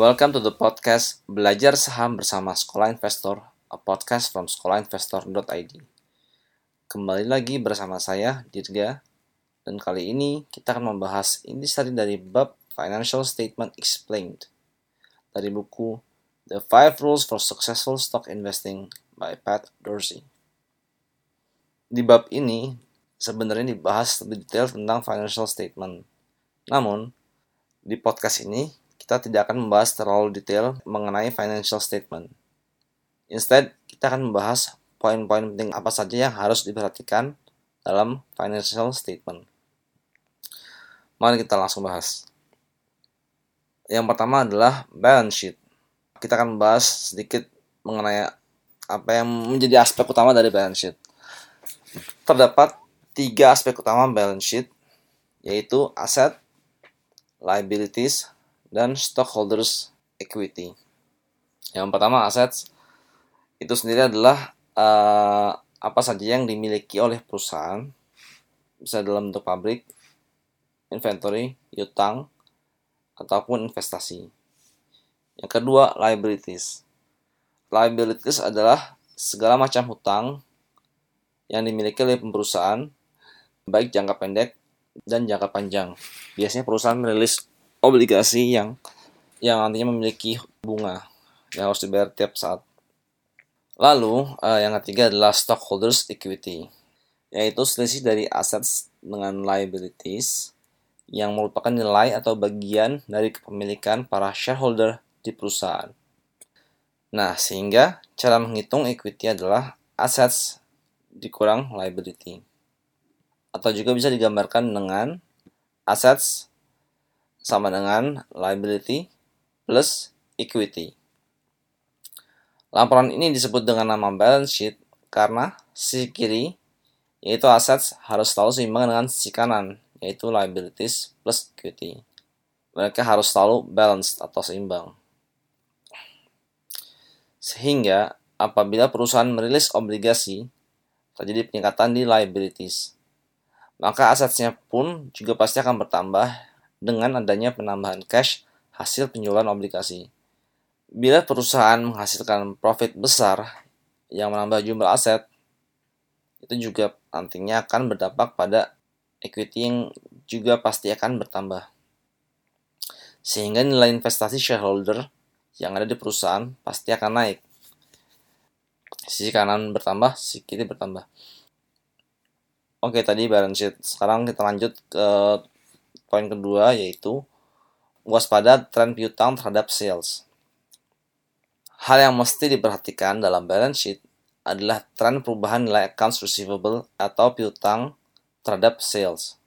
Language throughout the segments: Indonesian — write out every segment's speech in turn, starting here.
Welcome to the podcast Belajar Saham Bersama Sekolah Investor, a podcast from sekolahinvestor.id. Kembali lagi bersama saya, Dirga, dan kali ini kita akan membahas intisari dari bab Financial Statement Explained dari buku The Five Rules for Successful Stock Investing by Pat Dorsey. Di bab ini, sebenarnya dibahas lebih detail tentang financial statement. Namun, di podcast ini kita tidak akan membahas terlalu detail mengenai financial statement. Instead, kita akan membahas poin-poin penting apa saja yang harus diperhatikan dalam financial statement. Mari kita langsung bahas. Yang pertama adalah balance sheet. Kita akan membahas sedikit mengenai apa yang menjadi aspek utama dari balance sheet. Terdapat tiga aspek utama balance sheet, yaitu aset, liabilities, dan stockholders equity. Yang pertama aset itu sendiri adalah uh, apa saja yang dimiliki oleh perusahaan bisa dalam bentuk pabrik, inventory, utang, ataupun investasi. Yang kedua, liabilities. Liabilities adalah segala macam hutang yang dimiliki oleh perusahaan, baik jangka pendek dan jangka panjang. Biasanya perusahaan merilis obligasi yang yang nantinya memiliki bunga yang harus dibayar tiap saat. Lalu uh, yang ketiga adalah stockholders equity, yaitu selisih dari aset dengan liabilities yang merupakan nilai atau bagian dari kepemilikan para shareholder di perusahaan. Nah, sehingga cara menghitung equity adalah assets dikurang liability. Atau juga bisa digambarkan dengan assets sama dengan liability plus equity. Laporan ini disebut dengan nama balance sheet karena sisi kiri yaitu aset harus selalu seimbang dengan sisi kanan yaitu liabilities plus equity. Mereka harus selalu balanced atau seimbang. Sehingga apabila perusahaan merilis obligasi terjadi peningkatan di liabilities, maka asetnya pun juga pasti akan bertambah dengan adanya penambahan cash hasil penjualan obligasi. Bila perusahaan menghasilkan profit besar yang menambah jumlah aset, itu juga nantinya akan berdampak pada equity yang juga pasti akan bertambah. Sehingga nilai investasi shareholder yang ada di perusahaan pasti akan naik. Sisi kanan bertambah, sisi kiri bertambah. Oke, tadi balance sheet. Sekarang kita lanjut ke Poin kedua yaitu waspada tren piutang terhadap sales. Hal yang mesti diperhatikan dalam balance sheet adalah tren perubahan nilai accounts receivable atau piutang terhadap sales.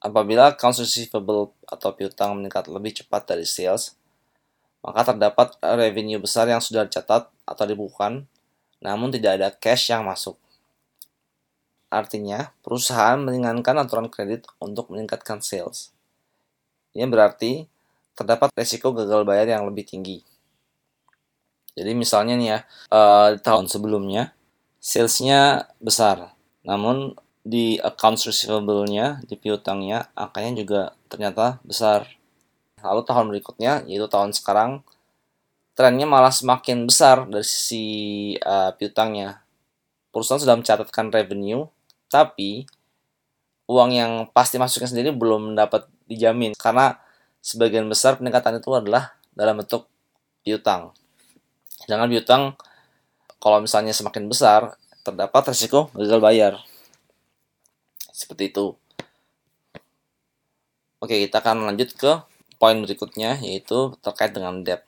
Apabila accounts receivable atau piutang meningkat lebih cepat dari sales, maka terdapat revenue besar yang sudah dicatat atau dibukukan, namun tidak ada cash yang masuk. Artinya, perusahaan meringankan aturan kredit untuk meningkatkan sales. Ini berarti terdapat resiko gagal bayar yang lebih tinggi. Jadi misalnya nih ya, uh, tahun sebelumnya salesnya besar, namun di accounts receivable-nya, di piutangnya, angkanya juga ternyata besar. Lalu tahun berikutnya, yaitu tahun sekarang, trennya malah semakin besar dari sisi uh, piutangnya. Perusahaan sudah mencatatkan revenue tapi uang yang pasti masuknya sendiri belum dapat dijamin karena sebagian besar peningkatan itu adalah dalam bentuk piutang. Jangan piutang kalau misalnya semakin besar terdapat resiko gagal bayar. Seperti itu. Oke, kita akan lanjut ke poin berikutnya yaitu terkait dengan debt.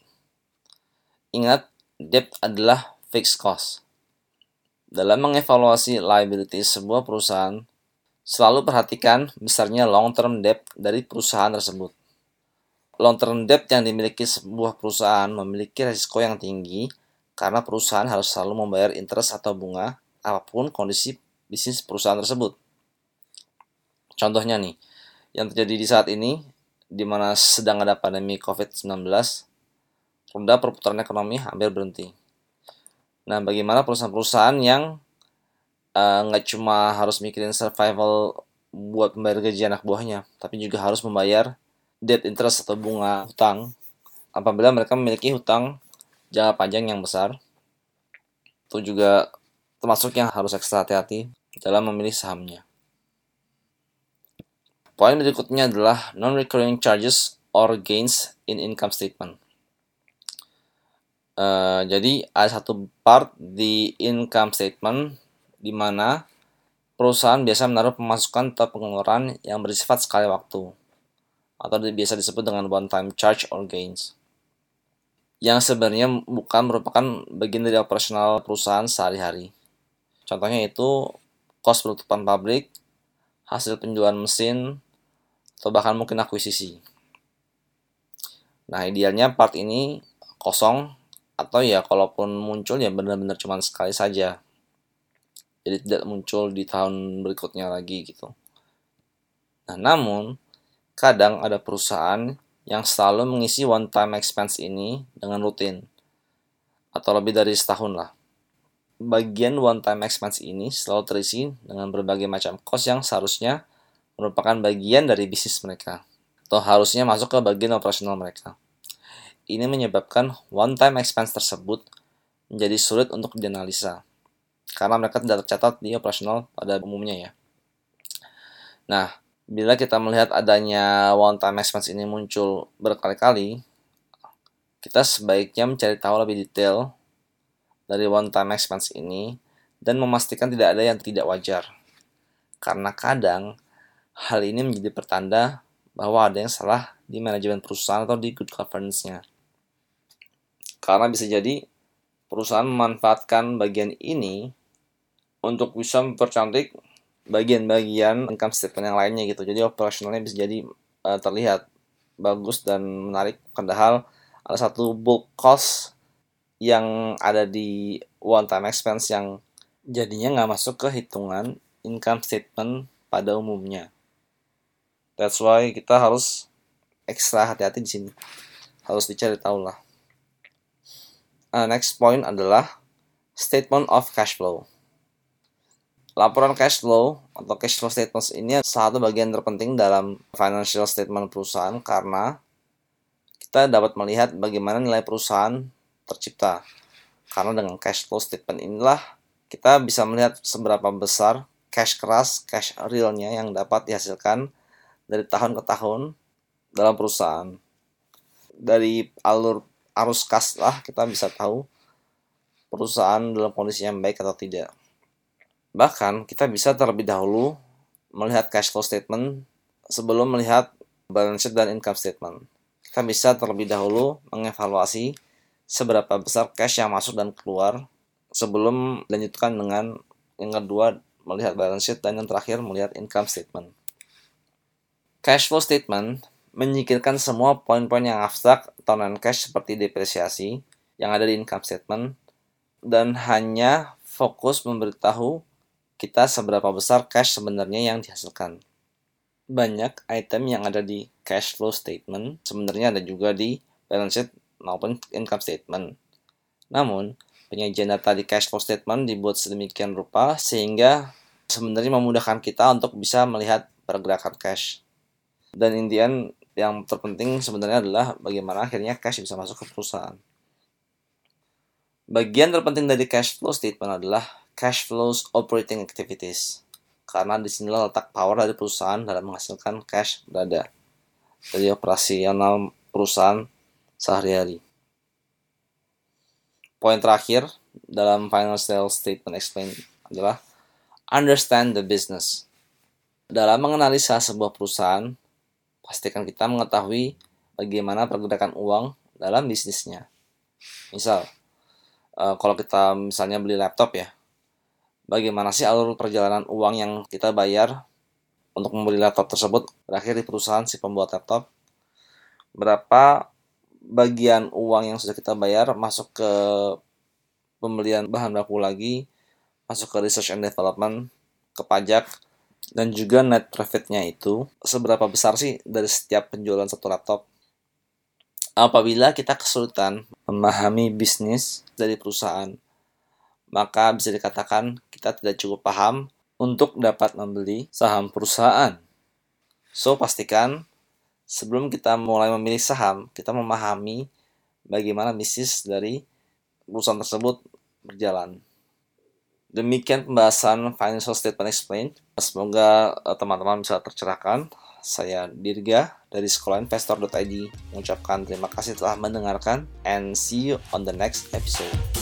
Ingat, debt adalah fixed cost. Dalam mengevaluasi liability sebuah perusahaan, selalu perhatikan besarnya long-term debt dari perusahaan tersebut. Long-term debt yang dimiliki sebuah perusahaan memiliki risiko yang tinggi karena perusahaan harus selalu membayar interest atau bunga apa pun kondisi bisnis perusahaan tersebut. Contohnya nih, yang terjadi di saat ini, di mana sedang ada pandemi COVID-19, roda perputaran ekonomi hampir berhenti. Nah, bagaimana perusahaan-perusahaan yang eh, nggak uh, cuma harus mikirin survival buat membayar gaji anak buahnya, tapi juga harus membayar debt interest atau bunga hutang apabila mereka memiliki hutang jangka panjang yang besar. Itu juga termasuk yang harus ekstra hati-hati dalam memilih sahamnya. Poin berikutnya adalah non-recurring charges or gains in income statement. Uh, jadi ada satu part di income statement di mana perusahaan biasa menaruh pemasukan atau pengeluaran yang bersifat sekali waktu atau biasa disebut dengan one time charge or gains yang sebenarnya bukan merupakan bagian dari operasional perusahaan sehari-hari. Contohnya itu kos penutupan pabrik, hasil penjualan mesin, atau bahkan mungkin akuisisi. Nah, idealnya part ini kosong atau ya kalaupun muncul ya benar-benar cuma sekali saja. Jadi tidak muncul di tahun berikutnya lagi gitu. Nah, namun kadang ada perusahaan yang selalu mengisi one time expense ini dengan rutin atau lebih dari setahun lah. Bagian one time expense ini selalu terisi dengan berbagai macam cost yang seharusnya merupakan bagian dari bisnis mereka atau harusnya masuk ke bagian operasional mereka. Ini menyebabkan one time expense tersebut menjadi sulit untuk dianalisa karena mereka tidak tercatat di operasional pada umumnya ya. Nah, bila kita melihat adanya one time expense ini muncul berkali-kali, kita sebaiknya mencari tahu lebih detail dari one time expense ini dan memastikan tidak ada yang tidak wajar. Karena kadang hal ini menjadi pertanda bahwa ada yang salah di manajemen perusahaan atau di good governance-nya. Karena bisa jadi perusahaan memanfaatkan bagian ini untuk bisa mempercantik bagian-bagian income statement yang lainnya gitu. Jadi operasionalnya bisa jadi uh, terlihat bagus dan menarik. Padahal ada satu bulk cost yang ada di one time expense yang jadinya nggak masuk ke hitungan income statement pada umumnya. That's why kita harus ekstra hati-hati di sini. Harus dicari tahu lah. Uh, next point adalah statement of cash flow. Laporan cash flow atau cash flow statements ini satu bagian terpenting dalam financial statement perusahaan karena kita dapat melihat bagaimana nilai perusahaan tercipta. Karena dengan cash flow statement inilah kita bisa melihat seberapa besar cash keras, cash realnya yang dapat dihasilkan dari tahun ke tahun dalam perusahaan. Dari alur arus kas lah kita bisa tahu perusahaan dalam kondisi yang baik atau tidak. Bahkan kita bisa terlebih dahulu melihat cash flow statement sebelum melihat balance sheet dan income statement. Kita bisa terlebih dahulu mengevaluasi seberapa besar cash yang masuk dan keluar sebelum dilanjutkan dengan yang kedua melihat balance sheet dan yang terakhir melihat income statement. Cash flow statement menyingkirkan semua poin-poin yang abstrak atau non-cash seperti depresiasi yang ada di income statement dan hanya fokus memberitahu kita seberapa besar cash sebenarnya yang dihasilkan. Banyak item yang ada di cash flow statement sebenarnya ada juga di balance sheet maupun income statement. Namun, penyajian data di cash flow statement dibuat sedemikian rupa sehingga sebenarnya memudahkan kita untuk bisa melihat pergerakan cash. Dan in yang terpenting sebenarnya adalah bagaimana akhirnya cash bisa masuk ke perusahaan. Bagian terpenting dari cash flow statement adalah cash flows operating activities. Karena di sinilah letak power dari perusahaan dalam menghasilkan cash berada dari operasional perusahaan sehari-hari. Poin terakhir dalam financial statement explain adalah understand the business. Dalam menganalisa sebuah perusahaan, pastikan kita mengetahui bagaimana pergerakan uang dalam bisnisnya. Misal, eh, kalau kita misalnya beli laptop ya, bagaimana sih alur perjalanan uang yang kita bayar untuk membeli laptop tersebut berakhir di perusahaan si pembuat laptop berapa bagian uang yang sudah kita bayar masuk ke pembelian bahan baku lagi masuk ke research and development ke pajak dan juga net profitnya itu seberapa besar sih dari setiap penjualan satu laptop apabila kita kesulitan memahami bisnis dari perusahaan maka bisa dikatakan kita tidak cukup paham untuk dapat membeli saham perusahaan. So, pastikan sebelum kita mulai memilih saham, kita memahami bagaimana bisnis dari perusahaan tersebut berjalan. Demikian pembahasan Financial Statement Explained. Semoga eh, teman-teman bisa tercerahkan. Saya Dirga dari sekolahinvestor.id mengucapkan terima kasih telah mendengarkan and see you on the next episode.